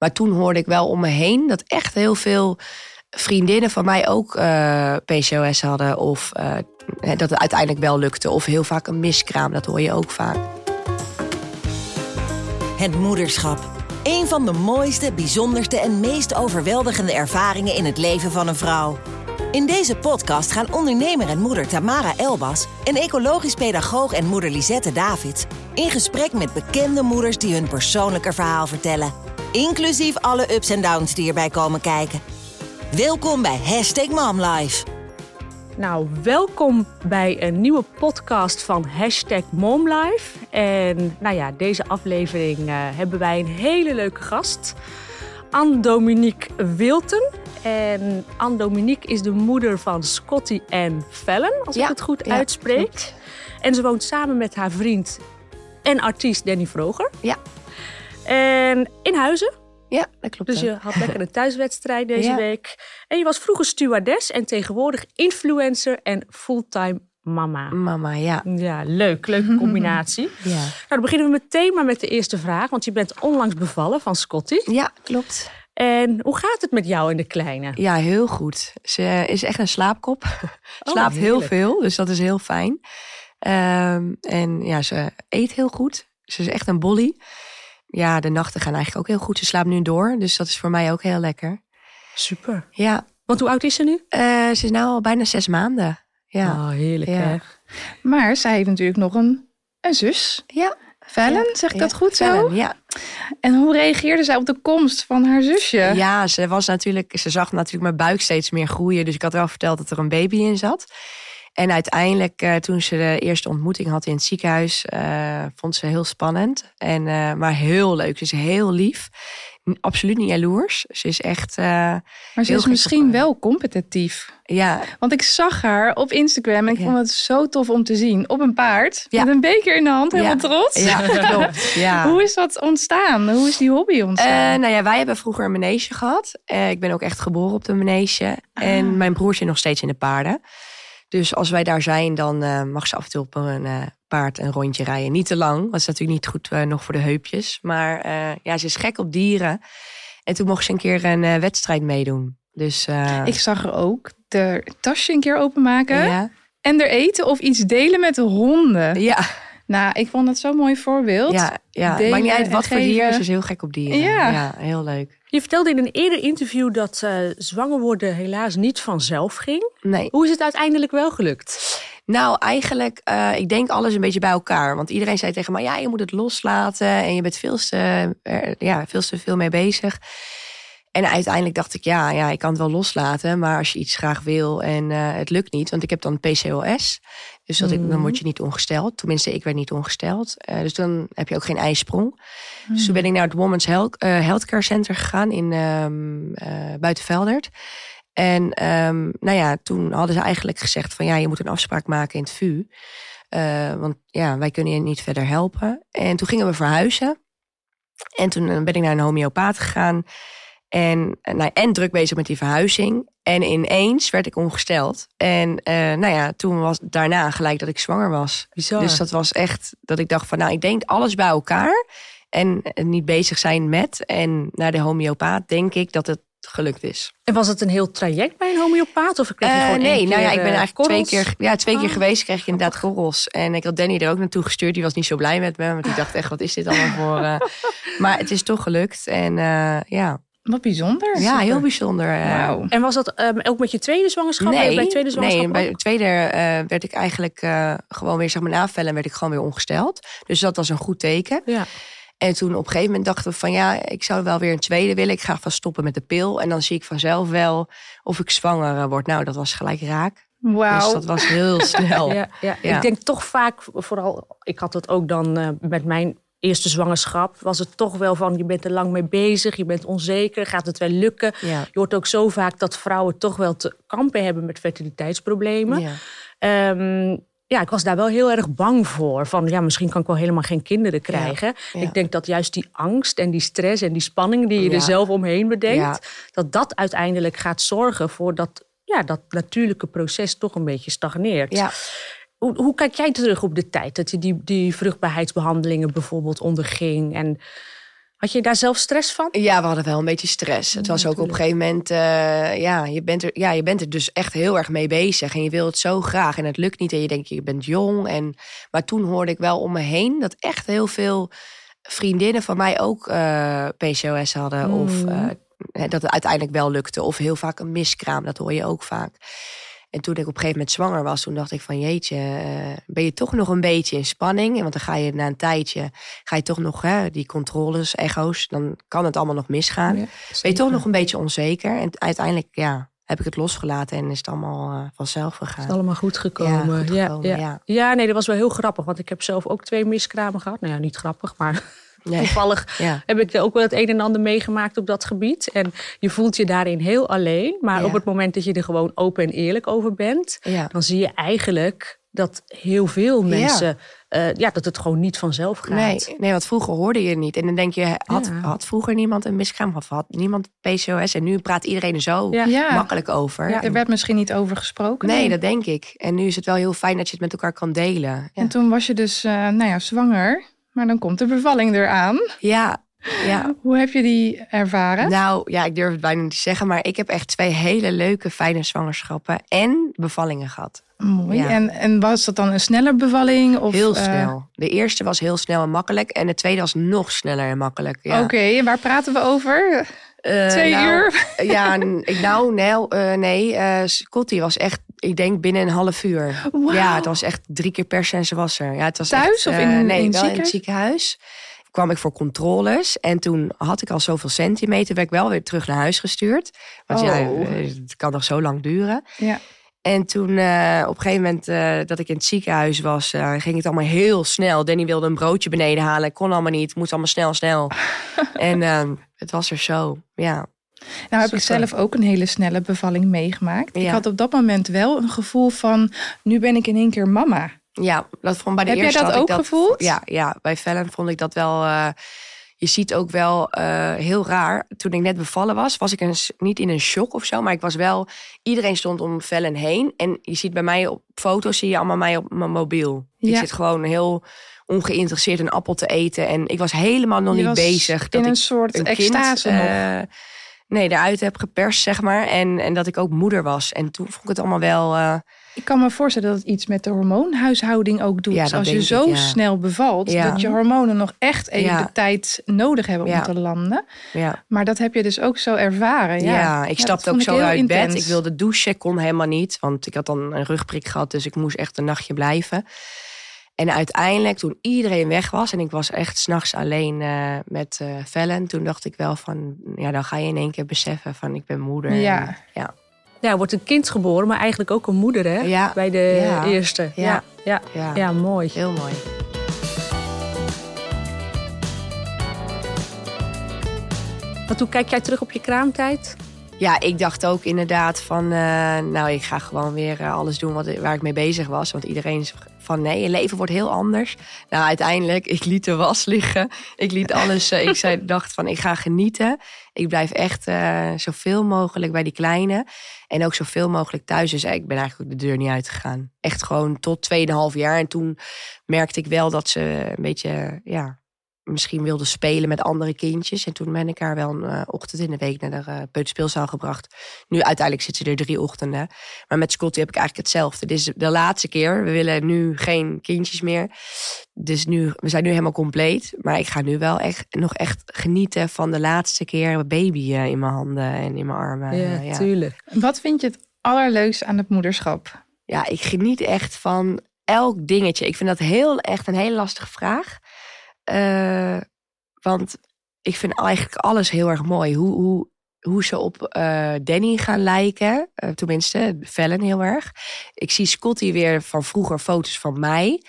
Maar toen hoorde ik wel om me heen dat echt heel veel vriendinnen van mij ook eh, PCOS hadden. Of eh, dat het uiteindelijk wel lukte. Of heel vaak een miskraam, dat hoor je ook vaak. Het moederschap. Een van de mooiste, bijzonderste en meest overweldigende ervaringen in het leven van een vrouw. In deze podcast gaan ondernemer en moeder Tamara Elbas en ecologisch pedagoog en moeder Lisette Davids in gesprek met bekende moeders die hun persoonlijke verhaal vertellen. Inclusief alle ups en downs die erbij komen kijken. Welkom bij Hashtag MomLife. Nou, welkom bij een nieuwe podcast van Hashtag MomLife. En nou ja, deze aflevering uh, hebben wij een hele leuke gast. Anne-Dominique Wilten. En Anne-Dominique is de moeder van Scotty en Fallon, als ik het goed ja, uitspreek. En ze woont samen met haar vriend en artiest Danny Vroger. Ja. En in Huizen. Ja, dat klopt. Dus je had lekker een thuiswedstrijd deze week. En je was vroeger stewardess en tegenwoordig influencer en fulltime mama. Mama, ja. Ja, leuk. Leuke combinatie. ja. Nou, dan beginnen we meteen maar met de eerste vraag. Want je bent onlangs bevallen van Scotty. Ja, klopt. En hoe gaat het met jou en de kleine? Ja, heel goed. Ze is echt een slaapkop. Oh, Slaapt heel veel, dus dat is heel fijn. Um, en ja, ze eet heel goed. Ze is echt een bolly. Ja, de nachten gaan eigenlijk ook heel goed. Ze slaapt nu door, dus dat is voor mij ook heel lekker. Super. Ja. Want hoe oud is ze nu? Uh, ze is nu al bijna zes maanden. Ja. Oh, heerlijk Ja. hè? Maar zij heeft natuurlijk nog een, een zus. Ja. Ja, zeg ik ja. dat goed zo? Fallon, Ja. En hoe reageerde zij op de komst van haar zusje? ja, ze was natuurlijk, ze zag natuurlijk mijn buik steeds meer groeien. Dus ik had wel verteld dat er een baby in zat. En uiteindelijk, eh, toen ze de eerste ontmoeting had in het ziekenhuis, eh, vond ze heel spannend. En, eh, maar heel leuk. Ze is heel lief. Absoluut niet jaloers. Ze is echt, maar ze is misschien wel competitief. ja, Want ik zag haar op Instagram en ik Ja. vond het zo tof om te zien. Op een paard, Ja. met een beker in de hand, helemaal Ja. trots. ja, klopt. Hoe is dat ontstaan? Hoe is die hobby ontstaan? nou ja, wij hebben vroeger een manege gehad. Eh, ik ben ook echt geboren op de manege. En Ah. mijn broer zit nog steeds in de paarden. Dus als wij daar zijn, dan eh, mag ze af en toe op een eh, paard een rondje rijden. Niet te lang, dat is natuurlijk niet goed eh, nog voor de heupjes. Maar ja, ze is gek op dieren. En toen mocht ze een keer een wedstrijd meedoen. Dus ik zag er ook de tasje een keer openmaken. ja, En er eten of iets delen met de honden. ja, Nou, ik vond het zo'n mooi voorbeeld. ja, ja. Delen maakt niet uit wat voor dier. geven. Ze is heel gek op dieren. Ja. ja heel leuk. Je vertelde in een eerder interview dat eh, zwanger worden helaas niet vanzelf ging. Nee. Hoe is het uiteindelijk wel gelukt? Nou, eigenlijk, eh, ik denk alles een beetje bij elkaar. Want iedereen zei tegen mij, ja, je moet het loslaten. En je bent veel te, er, ja, veel te veel mee bezig. En uiteindelijk dacht ik, ja, ja, ik kan het wel loslaten. Maar als je iets graag wil en eh, het lukt niet. Want ik heb dan PCOS. Dus dat ik, dan word je niet ongesteld. Tenminste, ik werd niet ongesteld. Eh, dus dan heb je ook geen ijsprong. Dus toen ben ik naar het Women's Health, eh, Healthcare Center gegaan in eh, Buitenveldert. En ehm, nou ja, toen hadden ze eigenlijk gezegd van ja, je moet een afspraak maken in het VU. Want ja, wij kunnen je niet verder helpen. En toen gingen we verhuizen. En toen ben ik naar een homeopaat gegaan. En, eh, nou, en druk bezig met die verhuizing. En ineens werd ik ongesteld. En eh, nou ja, toen was daarna gelijk dat ik zwanger was. Bizar. Dus dat was echt dat ik dacht van nou, ik denk alles bij elkaar. En eh, niet bezig zijn met. En naar de homeopaat denk ik dat het gelukt is. En was het een heel traject bij een homeopaat? Of kreeg je gewoon nee, nou ja, ik ben eigenlijk twee keer, ja, twee keer Oh. geweest. Kreeg ik inderdaad korrels. En ik had Danny er ook naartoe gestuurd. Die was niet zo blij met me. Want die dacht echt, wat is dit allemaal voor... Maar het is toch gelukt. En ja. Wat bijzonder. ja, heel bijzonder. eh. En was dat ehm, ook met je tweede zwangerschap? Nee, bij de tweede zwangerschap nee, bij de tweede eh, werd ik eigenlijk eh, gewoon weer, zeg maar, na vellen werd ik gewoon weer ongesteld. Dus dat was een goed teken. Ja. En toen op een gegeven moment dachten we van ja, ik zou wel weer een tweede willen. Ik ga vast stoppen met de pil. En dan zie ik vanzelf wel of ik zwanger eh, word. Nou, dat was gelijk raak. Wauw. Dus dat was heel snel. Ja, ja. Ja. Ik denk toch vaak, vooral, ik had dat ook dan eh, met mijn eerste zwangerschap, was het toch wel van je bent er lang mee bezig, je bent onzeker, gaat het wel lukken? Ja. Je hoort ook zo vaak dat vrouwen toch wel te kampen hebben met fertiliteitsproblemen. Ja. Ehm, ja, ik was daar wel heel erg bang voor. Van ja, misschien kan ik wel helemaal geen kinderen krijgen. ja. Ik denk dat juist die angst en die stress en die spanning die je Ja. er zelf omheen bedenkt, dat dat uiteindelijk gaat zorgen voor dat, ja, dat natuurlijke proces toch een beetje stagneert. Ja. Hoe, hoe kijk jij terug op de tijd dat je die, die vruchtbaarheidsbehandelingen bijvoorbeeld onderging? En Had je daar zelf stress van? Ja, we hadden wel een beetje stress. Het was ook op een gegeven moment, uh, ja, je bent er, ja, je bent er dus echt heel erg mee bezig. En je wil het zo graag en het lukt niet. En je denkt, je bent jong. En, maar toen hoorde ik wel om me heen dat echt heel veel vriendinnen van mij ook uh, PCOS hadden. Of uh, dat het uiteindelijk wel lukte. Of heel vaak een miskraam, dat hoor je ook vaak. En toen ik op een gegeven moment zwanger was, toen dacht ik van jeetje, uh, ben je toch nog een beetje in spanning? Want dan ga je na een tijdje, ga je toch nog hè, die controles, echo's, dan kan het allemaal nog misgaan. Ja, ben je toch nog een beetje onzeker? En uiteindelijk, ja, heb ik het losgelaten en is het allemaal uh, vanzelf gegaan. Is allemaal goed gekomen. Ja, goed gekomen, ja, ja. ja, nee, dat was wel heel grappig, want ik heb zelf ook twee miskramen gehad. Nou ja, niet grappig, maar Nee. Toevallig ja. heb ik ook wel het een en ander meegemaakt op dat gebied. En je voelt je daarin heel alleen. Maar Ja. op het moment dat je er gewoon open en eerlijk over bent, Ja. dan zie je eigenlijk dat heel veel mensen, ja. ja, dat het gewoon niet vanzelf gaat. Nee, nee, want vroeger hoorde je het niet. En dan denk je, had, Ja. had vroeger niemand een miskraam of had niemand PCOS? En nu praat iedereen er zo Ja. Makkelijk over. Ja, Er werd misschien niet over gesproken. Nee, dat denk ik. En nu is het wel heel fijn dat je het met elkaar kan delen. Ja, En toen was je dus, eh, nou ja, zwanger. Maar dan komt de bevalling eraan. ja. ja. Hoe heb je die ervaren? Nou ja, ik durf het bijna niet te zeggen, maar ik heb echt twee hele leuke, fijne zwangerschappen en bevallingen gehad. Mooi. ja. En, en was dat dan een snelle bevalling? Of, Heel eh, snel. De eerste was heel snel en makkelijk en de tweede was nog sneller en makkelijk. Ja. Oké, en waar praten we over? Eh, Twee nou, uur? Ja, nou, nee, eh, nee eh, Scotty was echt, ik denk binnen een half uur. Ja, het was echt drie keer per en ze was er. Ja, het was Thuis echt, of eh, in- nee, in het wel in het ziekenhuis? Kwam ik voor controles en toen had ik al zoveel centimeter, werd ik wel weer terug naar huis gestuurd. Want ja, Oh. eh, het kan nog zo lang duren. Ja. En toen eh, op een gegeven moment eh, dat ik in het ziekenhuis was, eh, ging het allemaal heel snel. Danny wilde een broodje beneden halen, kon allemaal niet, moest allemaal snel, snel. en ehm, het was er zo, ja. Nou heb ik zelf ook een hele snelle bevalling meegemaakt. Ik had op dat moment wel een gevoel van, nu ben ik in één keer mama. Ja, dat vond bij de Heb jij dat ook gevoeld? Ja, ja, bij Fallon vond ik dat wel. eh, je ziet ook wel eh, heel raar. Toen ik net bevallen was, was ik een, niet in een shock of zo, maar ik was wel. Iedereen stond om Fallon heen en je ziet bij mij op foto's zie je allemaal mij op mijn mobiel. Ik zit gewoon heel ongeïnteresseerd een appel te eten en ik was helemaal nog Je niet bezig dat in een ik soort een extase kind, nog. Nee, eruit heb geperst, zeg maar. En, en dat ik ook moeder was. En toen vond ik het allemaal wel. eh, Ik kan me voorstellen dat het iets met de hormoonhuishouding ook doet. Ja, Als je zo ik, ja. snel bevalt, Ja. dat je hormonen nog echt even de tijd nodig hebben om te landen. ja. Maar dat heb je dus ook zo ervaren. Ja, Ja, ik stapte ook zo uit bed. intens. Ik wilde douchen, kon helemaal niet. Want ik had dan een rugprik gehad, dus ik moest echt een nachtje blijven. En uiteindelijk, toen iedereen weg was... en ik was echt s'nachts alleen eh, met eh Fallon... toen dacht ik wel van... ja, dan ga je in één keer beseffen van ik ben moeder. Ja. En, ja, Ja, wordt een kind geboren, maar eigenlijk ook een moeder, hè? Ja. Bij de Ja. eerste. Ja. Ja. Ja. ja, Ja. mooi. heel mooi. Want hoe kijk jij terug op je kraamtijd? Ja, ik dacht ook inderdaad van... eh, nou, ik ga gewoon weer alles doen wat, waar ik mee bezig was. Want iedereen is van nee, je leven wordt heel anders. Nou, uiteindelijk, ik liet de was liggen. Ik liet alles... eh, ik zei, dacht van, ik ga genieten. Ik blijf echt eh, zoveel mogelijk bij die kleine. En ook zoveel mogelijk thuis. Dus ik ben eigenlijk de deur niet uitgegaan. Echt gewoon tot 2,5 jaar. En toen merkte ik wel dat ze een beetje... ja misschien wilde spelen met andere kindjes. En toen ben ik haar wel een eh, ochtend in de week naar de uh, peuterspeelzaal gebracht. Nu uiteindelijk zit ze er drie ochtenden. Maar met Scotty heb ik eigenlijk hetzelfde. Dit is de laatste keer. We willen nu geen kindjes meer. Dus nu, we zijn nu helemaal compleet. Maar ik ga nu wel echt nog echt genieten van de laatste keer een baby eh, in mijn handen en in mijn armen. ja, ja. tuurlijk. Wat vind je het allerleukste aan het moederschap? ja, ik geniet echt van elk dingetje. Ik vind dat heel echt een hele lastige vraag. Uh, want ik vind eigenlijk alles heel erg mooi. Hoe, hoe, hoe ze op uh, Danny gaan lijken. Uh, tenminste, Fallon heel erg. Ik zie Scotty weer van vroeger foto's van mij.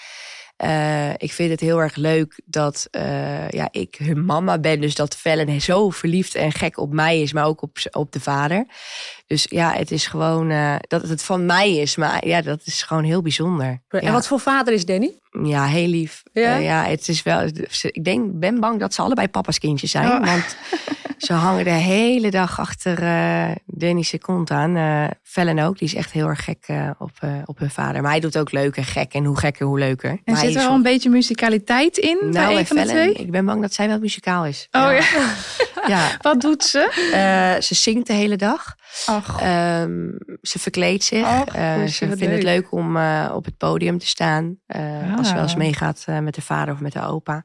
Uh, ik vind het heel erg leuk dat uh, ja, ik hun mama ben. Dus dat Fallon zo verliefd en gek op mij is, maar ook op, op de vader. Dus ja, het is gewoon uh, dat het van mij is. Maar ja, dat is gewoon heel bijzonder. En ja. wat voor vader is Danny? Ja, heel lief. Ja, ja het is wel. Ik denk, ben bang dat ze allebei papa's kindjes zijn. Oh. Want ze hangen de hele dag achter uh, Danny kont aan. Uh, Fellen ook, die is echt heel erg gek uh, op, op hun vader. Maar hij doet ook leuk en gek. En hoe gekker, hoe leuker. En maar zit er al een beetje muzikaliteit in nou, bij een van de twee? Ik ben bang dat zij wel muzikaal is. Oh ja. ja. Wat doet ze? ze zingt de hele dag. Ach. Um, ze verkleedt zich. Ach, ze vindt het leuk om op het podium te staan. Ah. Als ze wel eens meegaat met de vader of met de opa.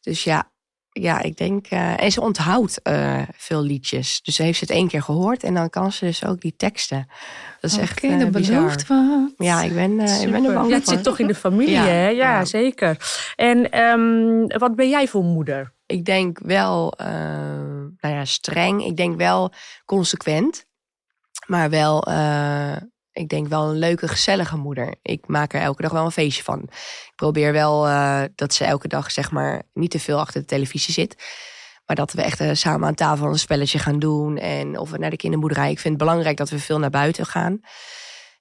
Dus ja, ja ik denk. en ze onthoudt veel liedjes. Dus ze heeft het één keer gehoord. En dan kan ze dus ook die teksten. Dat is echt uh, belooft wat. Ja, ik ben, ik ben er bang ja, Het zit toch in de familie, ja, hè? Ja, ja. zeker. En um, wat ben jij voor moeder? Ik denk wel, nou ja, streng. Ik denk wel consequent. Maar wel, ik denk wel een leuke, gezellige moeder. Ik maak er elke dag wel een feestje van. Ik probeer wel uh, dat ze elke dag, zeg maar, niet te veel achter de televisie zit. Maar dat we echt uh, samen aan tafel een spelletje gaan doen. En of we naar de kinderboerderij. Ik vind het belangrijk dat we veel naar buiten gaan.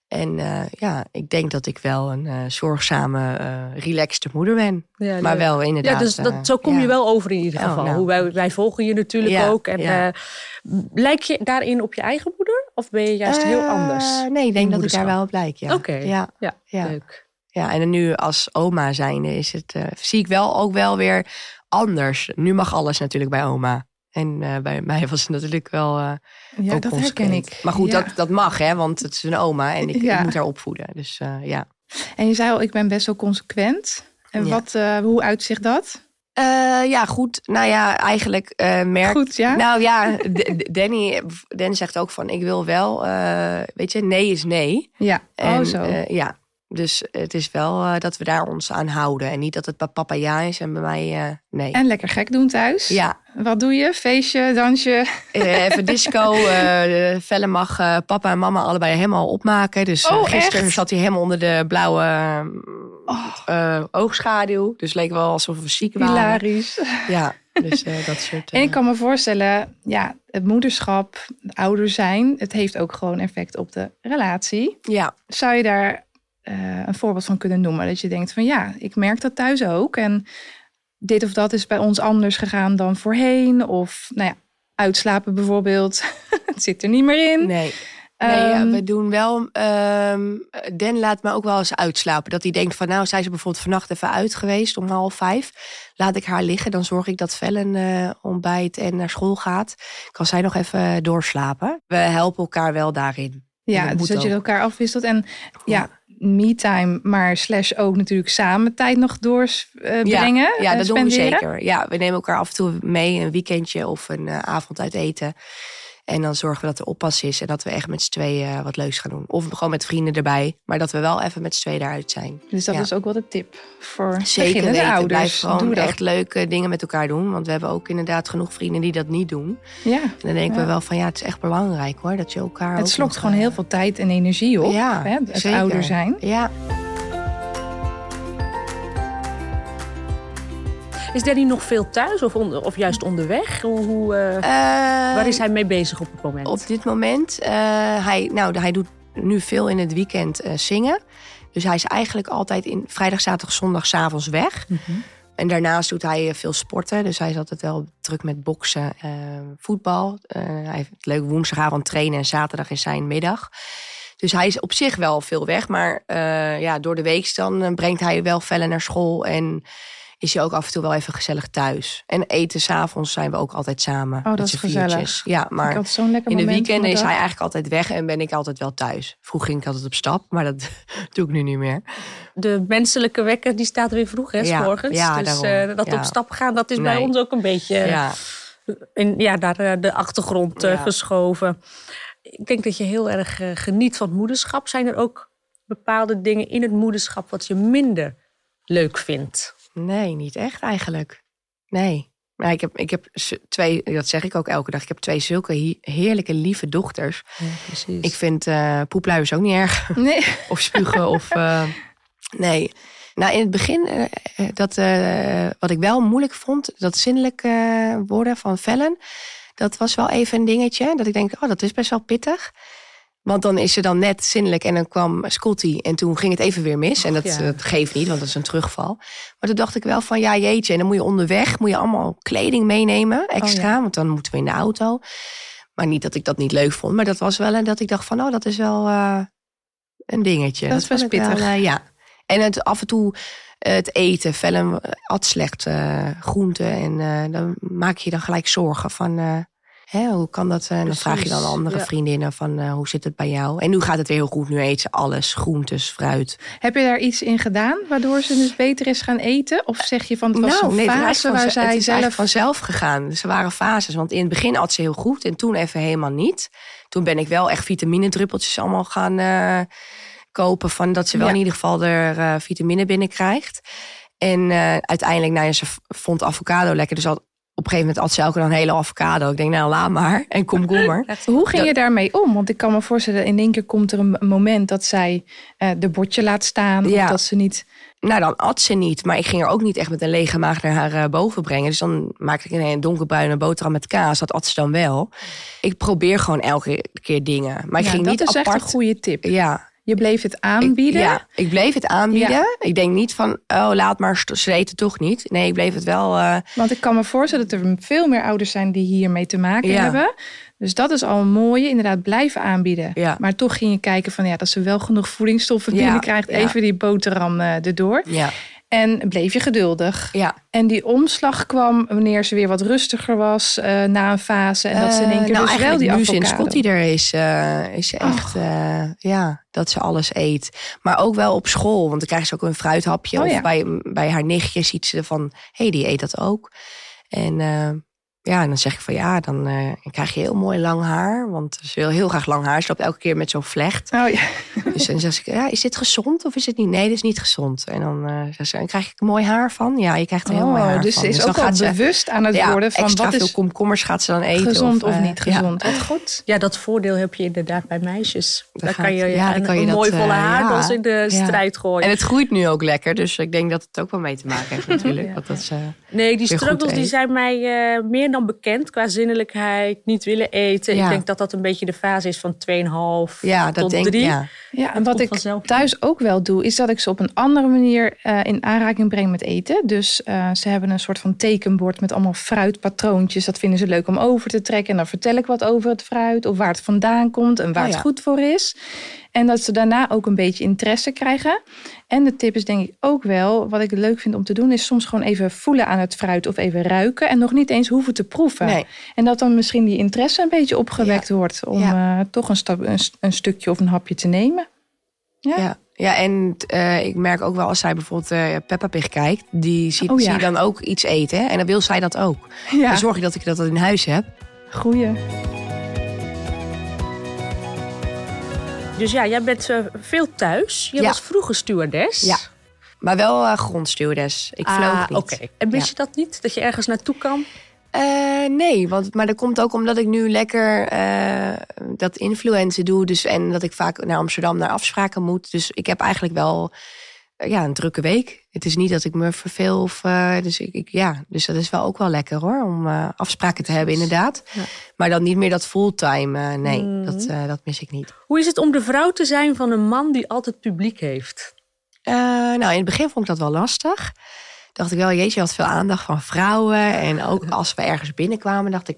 En uh, ja, ik denk dat ik wel een uh, zorgzame, uh, relaxte moeder ben. Ja, maar wel inderdaad. Ja, dus dat, zo kom je wel over in ieder geval. Oh, nou. Hoe wij, wij volgen je natuurlijk ja, ook. En lijk je daarin op je eigen moeder? Of ben je juist heel anders? Nee, ik denk dat ik daar wel op lijk. Ja. Oké, okay. ja. Ja, leuk. Ja, en nu als oma zijnde is het, zie ik wel ook wel weer anders. Nu mag alles natuurlijk bij oma. En uh, bij mij was het natuurlijk wel. Uh, ja, dat herken ik. Maar goed, ja. dat, dat mag, hè, want het is een oma en ik, ja. ik moet haar opvoeden. Dus ja. En je zei al, ik ben best wel consequent. En wat, hoe uitzicht dat? Ja, goed. Nou ja, eigenlijk merk. Goed, ja. Nou ja, Danny, Danny zegt ook van: ik wil wel, weet je, nee is nee. Ja, en, oh zo. ja, dus het is wel uh, dat we daar ons aan houden. En niet dat het bij papa ja is en bij mij uh, nee. En lekker gek doen thuis. Ja. Wat doe je? Feestje, dansje? Uh, even disco. vellen mag papa en mama allebei helemaal opmaken. Dus oh, gisteren echt? zat hij helemaal onder de blauwe oh. oogschaduw. Dus leek wel alsof we ziek waren. Hilarisch. Ja, dus dat soort... en ik kan me voorstellen, ja, het moederschap, ouder zijn... het heeft ook gewoon effect op de relatie. Ja. Zou je daar een voorbeeld van kunnen noemen. Dat je denkt van ja, ik merk dat thuis ook. En dit of dat is bij ons anders gegaan dan voorheen. Of nou ja, uitslapen bijvoorbeeld. het zit er niet meer in. Nee. Nee, ja, Ehm, we doen wel. Um, Den laat me ook wel eens uitslapen. Dat hij denkt van, nou, zij ze bijvoorbeeld vannacht even uit geweest om half vijf. Laat ik haar liggen, dan zorg ik dat Vellen uh, ontbijt en naar school gaat. Kan zij nog even doorslapen? We helpen elkaar wel daarin. Ja, dat dus dat ook. je elkaar afwisselt. En ja, me-time, maar slash ook natuurlijk samen tijd nog doorbrengen. Ja, ja uh, dat doen we zeker. Ja, we nemen elkaar af en toe mee een weekendje of een uh, avond uit eten. En dan zorgen we dat er oppas is en dat we echt met z'n tweeën uh, wat leuks gaan doen. Of gewoon met vrienden erbij, maar dat we wel even met z'n tweeën daaruit zijn. Dus dat ja. is ook wel de tip voor Zeker beginnende weten. ouders. Blijf gewoon Doe dat. echt leuke dingen met elkaar doen. Want we hebben ook inderdaad genoeg vrienden die dat niet doen. Ja, En dan denken Ja. we wel van ja, het is echt belangrijk hoor. Dat je elkaar het slokt gewoon eh, heel veel tijd en energie op. Ja, hè, het zeker. ouder zijn. Ja, Is Danny nog veel thuis of, onder, of juist onderweg? Hoe, hoe, uh, Uh, waar is hij mee bezig op het moment? Op dit moment, uh, hij, nou, hij doet nu veel in het weekend zingen. Dus hij is eigenlijk altijd in vrijdag, zaterdag, zondag, 's avonds weg. Mm -hmm. En daarnaast doet hij eh, veel sporten. Dus hij is altijd wel druk met boksen, voetbal. Hij heeft leuk woensdagavond trainen en zaterdag is zijn middag. Dus hij is op zich wel veel weg. Maar ja, door de week dan brengt hij wel vellen naar school. En is hij ook af en toe wel even gezellig thuis. En eten s'avonds zijn we ook altijd samen. Oh, dat met is gezellig. viertjes. Ja, maar Ik had zo'n lekker in de weekenden is hij eigenlijk altijd weg en ben ik altijd wel thuis. Vroeger ging ik altijd op stap, maar dat doe ik nu niet meer. De menselijke wekker die staat weer vroeg, hè, s Ja, morgens. ja, dus eh, dat Ja. op stap gaan, dat is bij ons ook een beetje Ja, in, ja, naar eh, de achtergrond eh, Ja. geschoven. Ik denk dat je heel erg geniet van het moederschap. Zijn er ook bepaalde dingen in het moederschap wat je minder leuk vindt? Nee, niet echt eigenlijk. Nee. Maar ik heb, ik heb twee, dat zeg ik ook elke dag. Ik heb twee zulke he- heerlijke, lieve dochters. Ja, precies. Ik vind eh poepluiers ook niet erg. Nee. of spugen of eh, nee. Nou, in het begin, eh, dat, wat ik wel moeilijk vond, dat zinnelijk worden van vellen, dat was wel even een dingetje. Dat ik denk, oh, dat is best wel pittig. Want dan is ze dan net zinnelijk en dan kwam Scotty en toen ging het even weer mis. En dat, ja. dat geeft niet, want dat is een terugval. Maar toen dacht ik wel van ja jeetje, en dan moet je onderweg moet je allemaal kleding meenemen extra. Want dan moeten we in de auto. Maar niet dat ik dat niet leuk vond, maar dat was wel en dat ik dacht van oh dat is wel eh, een dingetje. Dat is best vond ik wel, pittig. eh, ja. En het af en toe eh, het eten, Vellen at slecht eh groenten en dan maak je dan gelijk zorgen van hè, hoe kan dat? En dan vraag je dan andere ja. vriendinnen van eh, hoe zit het bij jou? En nu gaat het weer heel goed. Nu eet ze alles, groentes, fruit. Heb je daar iets in gedaan waardoor ze dus beter is gaan eten? Of zeg je van het was het is fase waar zij het is zelf... vanzelf gegaan. Dus er waren fases. Want in het begin at ze heel goed en toen even helemaal niet. Toen ben ik wel echt vitaminedruppeltjes allemaal gaan eh, kopen. Van dat ze wel Ja. in ieder geval er eh, vitamine binnenkrijgt. En uiteindelijk, nou ja, ze vond avocado lekker. Dus al, op een gegeven moment at ze elke dag een hele avocado. Ik denk, nou laat maar. En komkommer. Hoe ging je daarmee om? Want ik kan me voorstellen, in één keer komt er een moment dat zij eh, de bordje laat staan. Ja. Of dat ze niet... Nou, dan at ze niet. Maar ik ging er ook niet echt met een lege maag naar haar eh, boven brengen. Dus dan maakte ik een donkerbruine boterham met kaas. Dat at ze dan wel. Ik probeer gewoon elke keer dingen. Maar ik Ja, ging dat niet is apart. echt een goede tip. Ja, Je bleef het ik, aanbieden. ja, ik bleef het aanbieden. Ik denk niet van, oh, laat maar, ze eten toch niet. Nee, ik bleef het wel... eh, Want ik kan me voorstellen dat er veel meer ouders zijn die hiermee te maken Ja. hebben. Dus dat is al een mooie, inderdaad, blijven aanbieden. Ja. Maar toch ging je kijken van ja, dat ze wel genoeg voedingsstoffen binnenkrijgt. Even die boterham eh, erdoor. ja, En bleef je geduldig. ja. En die omslag kwam wanneer ze weer wat rustiger was eh, na een fase. En dat ze in één Eh, keer nou, dus wel die nu sinds. Scotty er is, eh, is ze echt, ja, dat ze alles eet. Maar ook wel op school, want dan krijgt ze ook een fruithapje. Oh, of ja. bij, bij haar nichtje ziet ze van, hé, hey, die eet dat ook. En ja, en dan zeg ik van ja, dan eh, krijg je heel mooi lang haar. Want ze wil heel graag lang haar. Ze loopt elke keer met zo'n vlecht. Oh ja. Dus dan zeg ik, ja, is dit gezond of is het niet? Nee, dit is niet gezond. En dan eh, zegt ze, en krijg ik mooi haar van? Ja, je krijgt er heel mooi Oh, haar dus van. ze is dan ook al bewust aan het ja, worden van extra wat veel is komkommers gaat ze dan eten. gezond of, eh, niet ja. gezond. Wat goed. Ja, dat voordeel heb je inderdaad bij meisjes. Dat Daar kan je, ja, dan een, kan je een dat, mooi volle haardos ja. in de Ja. strijd gooien. En het groeit nu ook lekker, dus ik denk dat het ook wel mee te maken heeft natuurlijk. Ja. Dat dat, eh, Nee, die struggles die zijn mij eh, meer dan bekend qua zinnelijkheid, niet willen eten. Ja. Ik denk dat dat een beetje de fase is van 2,5 ja, dat tot denk ik. 3. Ja. Ja, en wat ik vanzelf. thuis ook wel doe, is dat ik ze op een andere manier eh, in aanraking breng met eten. Dus eh, ze hebben een soort van tekenbord met allemaal fruitpatroontjes. Dat vinden ze leuk om over te trekken. En dan vertel ik wat over het fruit of waar het vandaan komt en waar Oh het goed voor is. En dat ze daarna ook een beetje interesse krijgen. En de tip is denk ik ook wel, wat ik leuk vind om te doen, is soms gewoon even voelen aan het fruit of even ruiken. En nog niet eens hoeven te proeven. Nee. En dat dan misschien die interesse een beetje opgewekt wordt om Ja. eh, toch een, stap, een, st- een stukje of een hapje te nemen. Ja. Ja. ja, en eh, ik merk ook wel als zij bijvoorbeeld eh Peppa Pig kijkt, die ziet, Oh ja. zie je dan ook iets eten. Hè? En dan wil zij dat ook. Ja, Dan zorg ik dat ik dat in huis heb. goeie. Dus ja, jij bent eh, veel thuis. Je Ja. was vroeger stewardess. Ja. Maar wel uh, grondstuurdes. Ik vloog Ah, niet. Oké. En mis Ja. je dat niet? Dat je ergens naartoe kan? Eh, nee, want, maar dat komt ook omdat ik nu lekker dat influencen doe. Dus, en dat ik vaak naar Amsterdam naar afspraken moet. Dus ik heb eigenlijk wel ja, een drukke week. Het is niet dat ik me verveel. Of, eh, dus, ik, ik- ja, dus dat is wel ook wel lekker hoor. Om eh, afspraken te hebben inderdaad. Ja. Maar dan niet meer dat fulltime. eh, nee, Mhm. dat, eh, dat mis ik niet. Hoe is het om de vrouw te zijn van een man die altijd publiek heeft? Eh, nou, in het begin vond ik dat wel lastig. Dacht ik wel, jeetje, je had veel aandacht van vrouwen. En ook als we ergens binnenkwamen, dacht ik,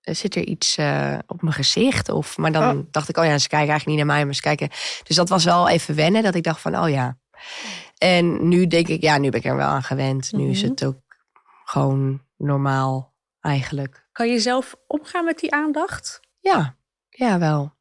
er zit er iets eh, op mijn gezicht? Of, maar dan Oh. dacht ik, oh ja, ze kijken eigenlijk niet naar mij, maar ze kijken. Dus dat was wel even wennen, dat ik dacht van, oh ja. En nu denk ik, ja, nu ben ik er wel aan gewend. Nu is Mhm. het ook gewoon normaal eigenlijk. Kan je zelf omgaan met die aandacht? Ja, ja, wel.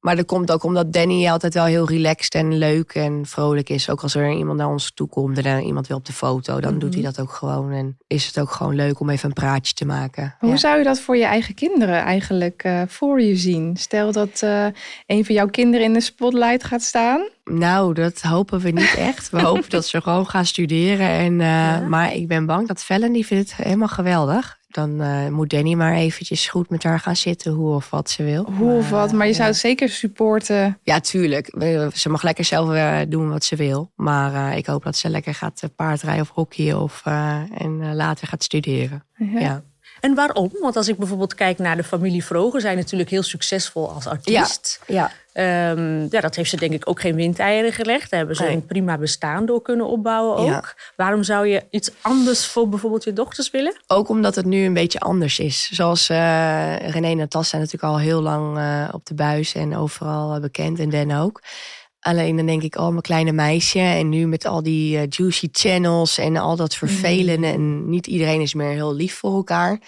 Maar dat komt ook omdat Danny altijd wel heel relaxed en leuk en vrolijk is. Ook als er iemand naar ons toe komt en er iemand wil op de foto, dan doet hij Mhm. dat ook gewoon. En is het ook gewoon leuk om even een praatje te maken. Hoe Ja. zou je dat voor je eigen kinderen eigenlijk eh, voor je zien? Stel dat eh, een van jouw kinderen in de spotlight gaat staan. Nou, dat hopen we niet echt. We hopen dat ze gewoon gaan studeren. En, eh, Maar ik ben bang dat Fellen, die vindt het helemaal geweldig. Dan eh, moet Danny maar eventjes goed met haar gaan zitten, hoe of wat ze wil. Hoe of wat, maar je zou ja. het zeker supporten. Ja, tuurlijk. Ze mag lekker zelf eh, doen wat ze wil. Maar eh, ik hoop dat ze lekker gaat eh, paardrijden of hockeyen of, eh, en eh, later gaat studeren. Ja. Ja. En waarom? Want als ik bijvoorbeeld kijk naar de familie Vroger, zijn natuurlijk heel succesvol als artiest. Ja. Ehm, ja, dat heeft ze denk ik ook geen windeieren gelegd. Daar hebben ze Nee. een prima bestaan door kunnen opbouwen ook. Ja. Waarom zou je iets anders voor bijvoorbeeld je dochters willen? Ook omdat het nu een beetje anders is. Zoals eh René en Natas zijn natuurlijk al heel lang eh, op de buis en overal eh, bekend. En Den ook. Alleen dan denk ik, oh mijn kleine meisje. En nu met al die juicy channels en al dat vervelende. En niet iedereen is meer heel lief voor elkaar.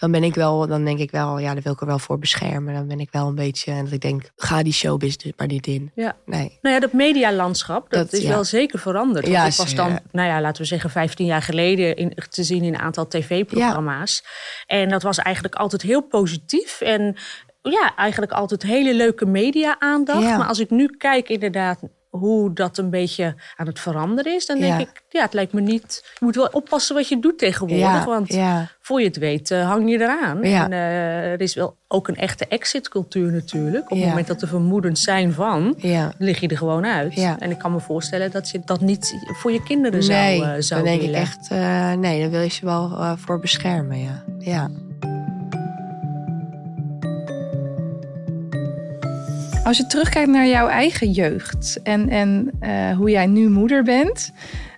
Dan ben ik wel, dan denk ik wel, ja, daar wil ik er wel voor beschermen. Dan ben ik wel een beetje, en dat ik denk, ga die showbusiness maar niet in. Ja. Nee. Nou ja, dat medialandschap, dat, Dat- is ja. wel zeker veranderd. Want Ja, ik was dan, nou ja, laten we zeggen, 15 jaar geleden in, te zien in een aantal tv-programma's. En dat was eigenlijk altijd heel positief. En ja, eigenlijk altijd hele leuke media-aandacht. Ja. Maar als ik nu kijk inderdaad hoe dat een beetje aan het veranderen is, dan denk Ja. ik, ja, het lijkt me niet. Je moet wel oppassen wat je doet tegenwoordig. Ja, want ja. voor je het weet, eh, hang je eraan. En eh, er is wel ook een echte exit-cultuur natuurlijk. Op het moment dat er vermoedens zijn van, lig je er gewoon uit. En ik kan me voorstellen dat je dat niet voor je kinderen zou, nee, eh, zou dan denk willen. ik echt, nee, daar wil je ze wel voor beschermen, ja. Ja. Als je terugkijkt naar jouw eigen jeugd en, en eh, hoe jij nu moeder bent,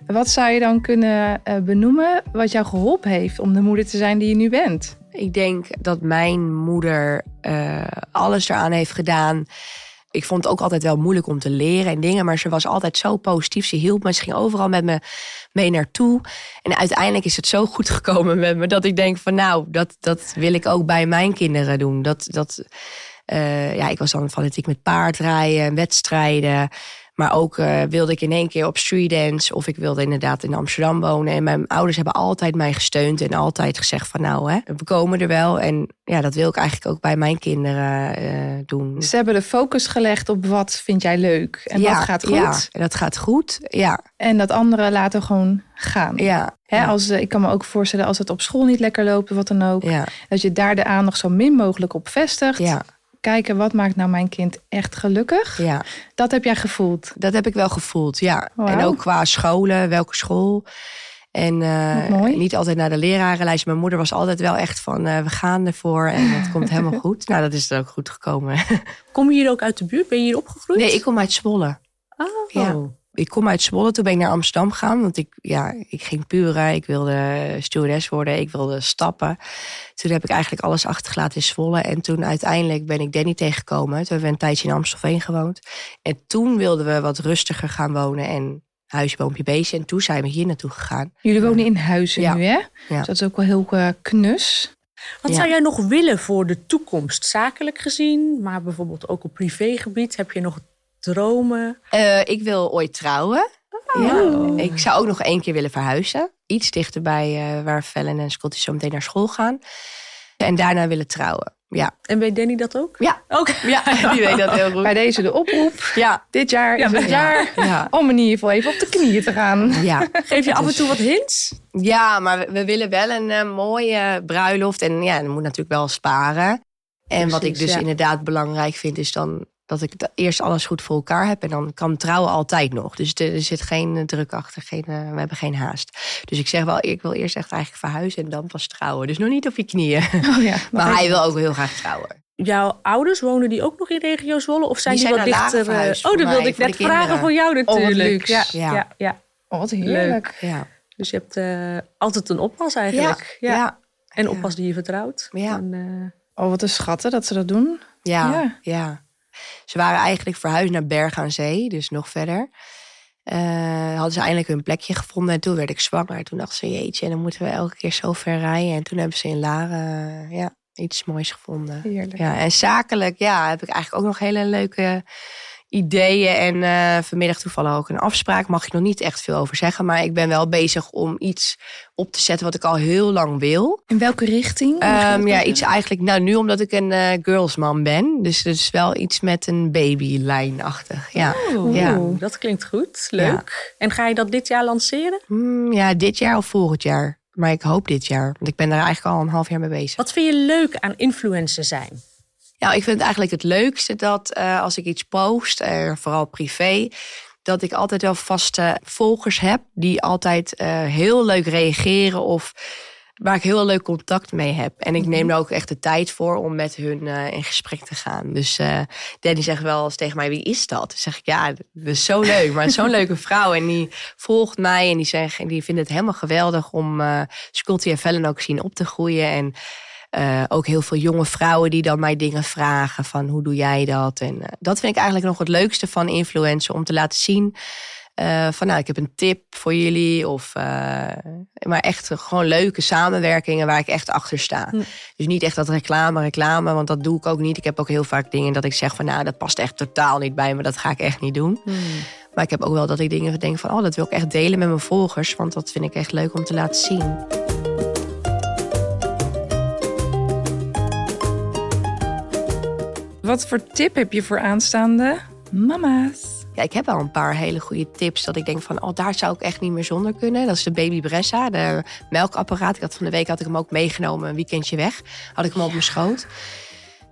wat zou je dan kunnen eh, benoemen wat jou geholpen heeft om de moeder te zijn die je nu bent? Ik denk dat mijn moeder eh, alles eraan heeft gedaan. Ik vond het ook altijd wel moeilijk om te leren en dingen, maar ze was altijd zo positief. Ze hielp me, ze ging overal met me mee naartoe. En uiteindelijk is het zo goed gekomen met me dat ik denk van nou, dat, dat wil ik ook bij mijn kinderen doen. Dat, dat, eh, ja, ik was dan fanatiek met paardrijden, wedstrijden. Maar ook eh, wilde ik in één keer op street dance. Of ik wilde inderdaad in Amsterdam wonen. En mijn ouders hebben altijd mij gesteund. En altijd gezegd van nou, hè, we komen er wel. En ja, dat wil ik eigenlijk ook bij mijn kinderen eh, doen. Ze hebben de focus gelegd op wat vind jij leuk en ja, wat gaat goed. Ja, dat gaat goed. Ja, En dat andere laten gewoon gaan. ja. Hè, ja. als, ik kan me ook voorstellen als het op school niet lekker loopt, wat dan ook. Dat je daar de aandacht zo min mogelijk op vestigt. ja, Kijken wat maakt nou mijn kind echt gelukkig. ja. Dat heb jij gevoeld. Dat heb ik wel gevoeld, ja. En ook qua scholen, welke school. En eh, niet altijd naar de lerarenlijst. Mijn moeder was altijd wel echt van, eh, we gaan ervoor en het komt helemaal goed. Nou, dat is er ook goed gekomen. Kom je hier ook uit de buurt? Ben je hier opgegroeid? Nee, ik kom uit Zwolle. Oh. Ja. Ik kom uit Zwolle, toen ben ik naar Amsterdam gegaan. Want ik, ja, ik ging puren, ik wilde stewardess worden, ik wilde stappen. Toen heb ik eigenlijk alles achtergelaten in Zwolle. En toen uiteindelijk ben ik Danny tegengekomen. Toen hebben we een tijdje in Amstelveen gewoond. En toen wilden we wat rustiger gaan wonen en huisje, boompje, beestje. En toen zijn we hier naartoe gegaan. Jullie wonen in huizen Ja. nu, hè? Ja. Dus dat is ook wel heel eh, knus. Wat Ja. zou jij nog willen voor de toekomst? Zakelijk gezien, maar bijvoorbeeld ook op privégebied. Heb je nog dromen? Eh, ik wil ooit trouwen. Oh. Ja. Ik zou ook nog één keer willen verhuizen. Iets dichterbij eh, waar Fallon en Scotty zo meteen naar school gaan. En daarna willen trouwen. Ja. En weet Danny dat ook? Ja. Ook. Ja, die weet dat heel goed. Bij deze de oproep. Ja. Dit jaar is het jaar Ja. om in ieder geval even op de knieën te gaan. Ja. Geef je af en toe wat hints? ja, maar we, we willen wel een eh, mooie bruiloft. En ja, dan moet natuurlijk wel sparen. En wat ik dus ja. inderdaad belangrijk vind, is dan dat ik eerst alles goed voor elkaar heb. En dan kan trouwen altijd nog. Dus er, zit geen eh, druk achter. Geen, eh, we hebben geen haast. Dus ik zeg wel, ik wil eerst echt eigenlijk verhuizen en dan pas trouwen. Dus nog niet op je knieën. Oh ja, Maar hij wil ook heel graag trouwen. Jouw ouders wonen die ook nog in regio Zwolle? Of zijn Die die, zijn wat dichter? eh, oh, dat wilde ik net vragen voor jou wat natuurlijk. luxe. Ja, Ja. ja. Ja, Oh, wat heerlijk. Ja. Dus je hebt eh, altijd een oppas eigenlijk. Ja. Ja. En Ja. oppas die je vertrouwt. Ja. En, eh, Oh, wat een schatten dat ze dat doen. Ja, Ja. Ze waren eigenlijk verhuisd naar Berg aan Zee, dus nog verder. Eh, hadden ze eindelijk hun plekje gevonden en toen werd ik zwanger. En toen dachten ze, jeetje, en dan moeten we elke keer zo ver rijden. En toen hebben ze in Laren eh, ja, iets moois gevonden. Heerlijk. Ja, en zakelijk ja, heb ik eigenlijk ook nog hele leuke ideeën. En eh, vanmiddag toevallig ook een afspraak. Mag ik nog niet echt veel over zeggen. Maar ik ben wel bezig om iets op te zetten wat ik al heel lang wil. In welke richting? Ehm, ja, iets eigenlijk, nou nu omdat ik een eh girlsman ben. Dus het is wel iets met een babylijnachtig. Ja. Oeh, Ja. Dat klinkt goed. Leuk. En ga je dat dit jaar lanceren? Hmm, ja, dit jaar of volgend jaar. Maar ik hoop dit jaar, want ik ben daar eigenlijk al een half jaar mee bezig. Wat vind je leuk aan influencer zijn? Ja, ik vind het eigenlijk het leukste dat eh, als ik iets post, eh, vooral privé, dat ik altijd wel vaste volgers heb die altijd eh, heel leuk reageren of waar ik heel leuk contact mee heb. En ik neem er ook echt de tijd voor om met hun uh, in gesprek te gaan. Dus uh, Danny zegt wel eens tegen mij, wie is dat? Dan zeg ik, ja, dat is zo leuk. Maar zo'n leuke vrouw. En die volgt mij en die, zegt, die vindt het helemaal geweldig om uh, en Fallon ook zien op te groeien. En uh, ook heel veel jonge vrouwen die dan mij dingen vragen van hoe doe jij dat? En uh, dat vind ik eigenlijk nog het leukste van influencer om te laten zien. Uh, van nou, ik heb een tip voor jullie. Of, maar echt gewoon leuke samenwerkingen waar ik echt achter sta. Hm. Dus niet echt dat reclame, reclame, want dat doe ik ook niet. Ik heb ook heel vaak dingen dat ik zeg van nou, dat past echt totaal niet bij me. Dat ga ik echt niet doen. Hm. Maar ik heb ook wel dat ik dingen denk van oh, dat wil ik echt delen met mijn volgers. Want dat vind ik echt leuk om te laten zien. Wat voor tip heb je voor aanstaande mama's? Ja, ik heb wel een paar hele goede tips dat ik denk van, oh, daar zou ik echt niet meer zonder kunnen. Dat is de Baby Bressa, de melkapparaat. Ik had van de week had ik hem ook meegenomen, een weekendje weg. Had ik hem op mijn schoot.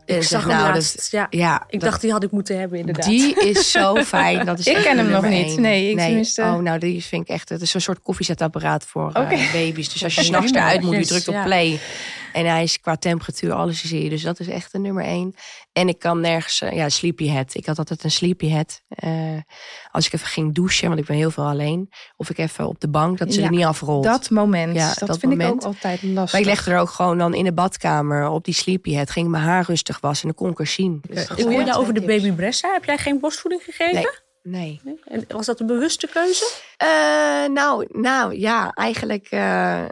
Ik dus zag hem nou, laatst, dat, ja. ja. Ik dat, dacht, die had ik moeten hebben, inderdaad. Die is zo fijn. Dat is ik ken hem nog niet. Nee, ik nee. Tenminste... Oh, nou, die vind ik echt... Het is een soort koffiezetapparaat voor okay. uh, baby's. Dus als je s'nachts eruit moet, je drukt op play. En hij is qua temperatuur, alles zie je. Dus dat is echt de nummer één. En ik kan nergens, uh, ja, sleepyhead. Ik had altijd een sleepyhead. Uh, als ik even ging douchen, want ik ben heel veel alleen. Of ik even op de bank, dat ze ja, er niet afrolt. Dat moment, ja, dat, dat vind moment. ik ook altijd lastig. Maar ik legde er ook gewoon dan in de badkamer op die sleepyhead. Ging mijn haar rustig wassen en dan kon ik er zien. Dus ik hoor jou over de baby Bressa. Heb jij geen borstvoeding gegeven? Nee. Nee. En was dat een bewuste keuze? Uh, nou, nou ja, eigenlijk uh,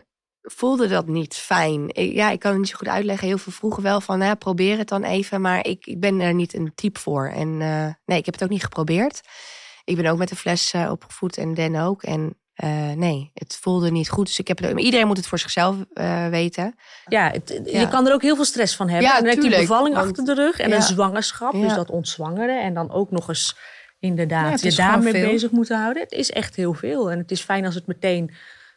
voelde dat niet fijn. Ik, ja, ik kan het niet zo goed uitleggen. Heel veel vroegen wel van, nou, probeer het dan even. Maar ik, ik ben er niet een type voor. En uh, nee, ik heb het ook niet geprobeerd. Ik ben ook met de fles opgevoed en Den ook. En uh, nee, het voelde niet goed. Dus ik heb het, iedereen moet het voor zichzelf uh, weten. Ja, het, ja, je kan er ook heel veel stress van hebben. Ja, en dan heb je bevalling want, achter de rug en ja. een zwangerschap. Dus dat ontzwangeren. En dan ook nog eens inderdaad je daarmee bezig moeten houden. Het is echt heel veel. En het is fijn als het meteen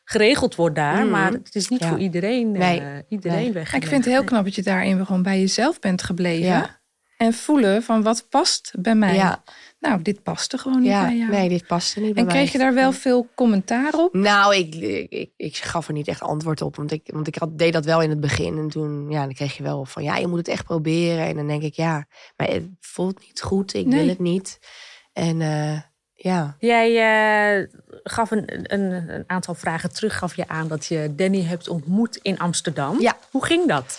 geregeld wordt daar. Mm. Maar het is niet voor iedereen, nee. uh, iedereen nee. weg. Ik vind het heel knap dat je daarin gewoon bij jezelf bent gebleven. En voelen van wat past bij mij. Ja. Nou, dit paste gewoon niet bij jou. Nee, dit paste niet bij en kreeg je daar wel veel commentaar op? Nou, ik, ik, ik, gaf er niet echt antwoord op. Want ik, want ik had, deed dat wel in het begin. En toen ja, dan kreeg je wel van, ja, je moet het echt proberen. En dan denk ik, ja, maar het voelt niet goed. Ik nee. wil het niet. En uh, ja. Jij uh, gaf een, een, een, aantal vragen terug, gaf je aan dat je Danny hebt ontmoet in Amsterdam. Ja. Hoe ging dat?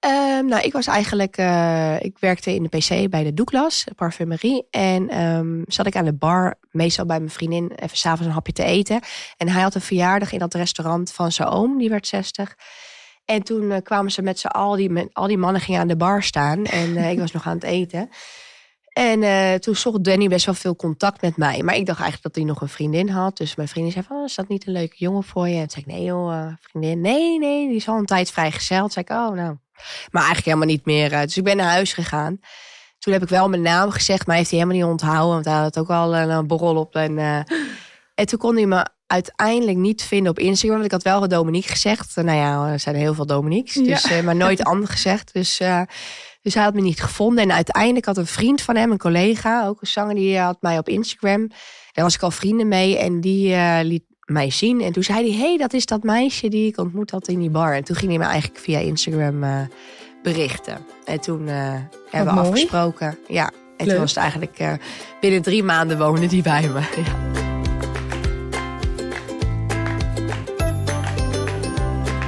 Um, nou, ik was eigenlijk, uh, ik werkte in de PC bij de Douglas, de parfumerie. En um, zat ik aan de bar, meestal bij mijn vriendin, even s'avonds een hapje te eten. En hij had een verjaardag in dat restaurant van zijn oom, die werd 60. En toen uh, kwamen ze met z'n al die, al die mannen gingen aan de bar staan. En ik was nog aan het eten. En uh, toen zocht Danny best wel veel contact met mij. Maar ik dacht eigenlijk dat hij nog een vriendin had. Dus mijn vriendin zei van, oh, is dat niet een leuke jongen voor je? En toen zei ik, nee joh, uh, vriendin. Nee, nee, die is al een tijd vrijgezeld. Toen zei ik, oh nou. Maar eigenlijk helemaal niet meer. Uh, dus ik ben naar huis gegaan. Toen heb ik wel mijn naam gezegd, maar heeft hij helemaal niet onthouden. Want hij had ook al een borrel op. En, en toen kon hij me uiteindelijk niet vinden op Instagram. Want ik had wel Dominique gezegd. Nou ja, er zijn heel veel Dominiques. Dus, ja. maar nooit Anne gezegd. Dus... Dus hij had me niet gevonden. En uiteindelijk had een vriend van hem, een collega, ook een zanger, die had mij op Instagram. Daar was ik al vrienden mee. En die uh, liet mij zien. En toen zei hij: hey, dat is dat meisje die ik ontmoet had in die bar. En toen ging hij me eigenlijk via Instagram uh, berichten. En toen uh, hebben we mooi. afgesproken. Ja. En Leuk. toen was het eigenlijk binnen drie maanden wonen die bij me. Ja.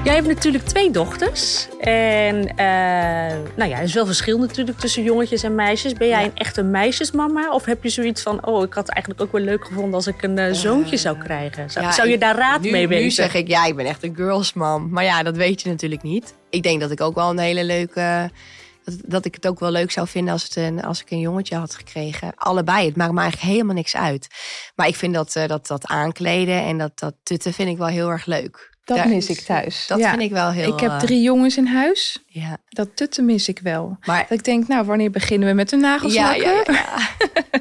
Jij hebt natuurlijk twee dochters. En uh, nou ja, er is wel verschil natuurlijk tussen jongetjes en meisjes. Ben jij ja. een echte meisjesmama? Of heb je zoiets van, oh, ik had het eigenlijk ook wel leuk gevonden als ik een uh, zoontje zou krijgen? Zou, ja, zou je daar raad nu, mee weten? Nu zeg ik, ja, ik ben echt een girlsmam. Maar ja, dat weet je natuurlijk niet. Ik denk dat ik ook wel een hele leuke... Dat, dat ik het ook wel leuk zou vinden als, het een, als ik een jongetje had gekregen. Allebei, het maakt me eigenlijk helemaal niks uit. Maar ik vind dat, uh, dat, dat aankleden en dat, dat tutten vind ik wel heel erg leuk. Dat mis ik thuis. Dat ja. vind ik wel heel... Ik heb drie jongens in huis. Ja. Dat tutten mis ik wel. Maar dat ik denk, nou, wanneer beginnen we met de nagels ja, ja, ja,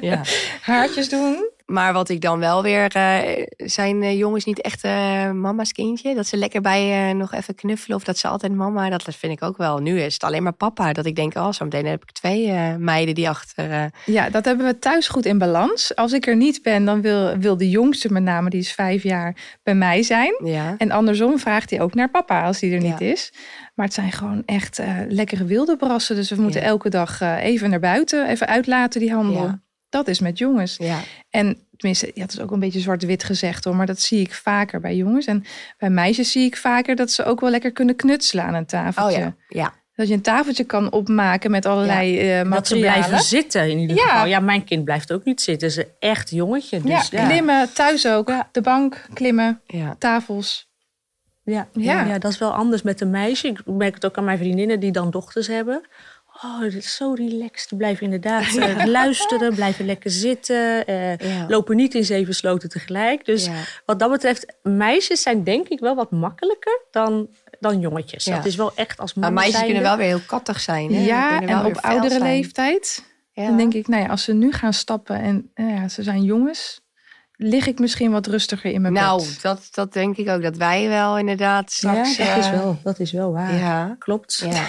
ja. Haartjes doen. Maar wat ik dan wel weer... eh, zijn eh, jongens niet echt eh, mama's kindje? Dat ze lekker bij nog even knuffelen of dat ze altijd mama... Dat vind ik ook wel. Nu is het alleen maar papa. Dat ik denk, oh, zo meteen heb ik twee meiden die achter... Ja, dat hebben we thuis goed in balans. Als ik er niet ben, dan wil, wil de jongste met name, die is vijf jaar, bij mij zijn. ja. En andersom vraagt hij ook naar papa als hij er niet Ja. is. Maar het zijn gewoon echt lekkere wilde brassen. Dus we moeten Ja. elke dag even naar buiten, even uitlaten die handel. Ja. Dat is met jongens. ja. En tenminste, ja, het is ook een beetje zwart-wit gezegd hoor, maar dat zie ik vaker bij jongens. En bij meisjes zie ik vaker dat ze ook wel lekker kunnen knutselen aan een Oh tafeltje. ja, ja. Dat je een tafeltje kan opmaken met allerlei eh Dat ze materialen. blijven zitten in ieder Ja. geval. Ja, mijn kind blijft ook niet zitten. Ze is echt jongetje. Dus, ja, klimmen, thuis ook. Ja. De bank, klimmen, ja. tafels. Ja, Ja. ja. dat is wel anders met een meisje. Ik merk het ook aan mijn vriendinnen die dan dochters hebben. Oh, dit is zo relaxed. Blijven inderdaad eh, luisteren, blijven lekker zitten. eh, Ja. Lopen niet in zeven sloten tegelijk. Dus Ja. wat dat betreft, meisjes zijn denk ik wel wat makkelijker dan, dan jongetjes. Ja. Dat is wel echt als Maar mama meisjes zijnde- kunnen wel weer heel kattig zijn. Hè? Ja, Kunnen wel en op oudere zijn. leeftijd. Ja. Dan denk ik, nou ja, als ze nu gaan stappen en eh, ja, ze zijn jongens, lig ik misschien wat rustiger in mijn Nou, bed. dat, dat denk ik ook. Dat wij wel inderdaad straks... ja, dat, is eh, wel, dat is wel waar. Ja, Klopt. ja.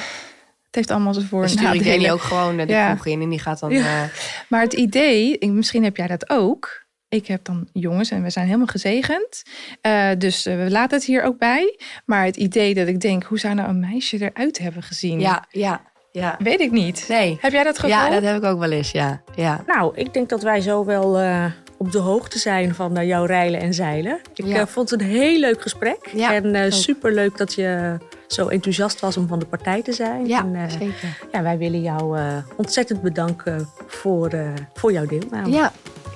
Heeft allemaal zijn voor- Dan en stuur ik ook gewoon eh, de Ja. kroeg in en die gaat dan... Ja. eh, Maar het idee, ik- misschien heb jij dat ook. Ik heb dan jongens en we zijn helemaal gezegend. Eh, dus we laten het hier ook bij. Maar het idee dat ik denk, hoe zou nou een meisje eruit hebben gezien? ja, ja, ja. Weet ik niet. Nee. Heb jij dat gevoel? Ja, dat heb ik ook wel eens, ja. ja. Nou, ik denk dat wij zo wel eh, op de hoogte zijn van eh, jouw rijlen en zeilen. Ik Ja. vond het een heel leuk gesprek. Ja, en uh, ook. super leuk dat je zo enthousiast was om van de partij te zijn. Ja, en, eh, zeker. ja, wij willen jou eh, ontzettend bedanken voor, eh, voor jouw deelname. Ja,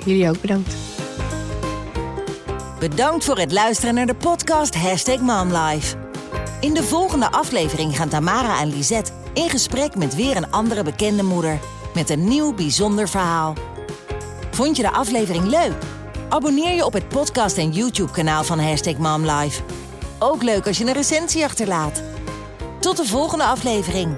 jullie ook bedankt. Bedankt voor het luisteren naar de podcast Hashtag MomLife. In de volgende aflevering gaan Tamara en Lisette in gesprek met weer een andere bekende moeder. Met een nieuw bijzonder verhaal. Vond je de aflevering leuk? Abonneer je op het podcast en YouTube kanaal van Hashtag MomLife. Ook leuk als je een recensie achterlaat. Tot de volgende aflevering.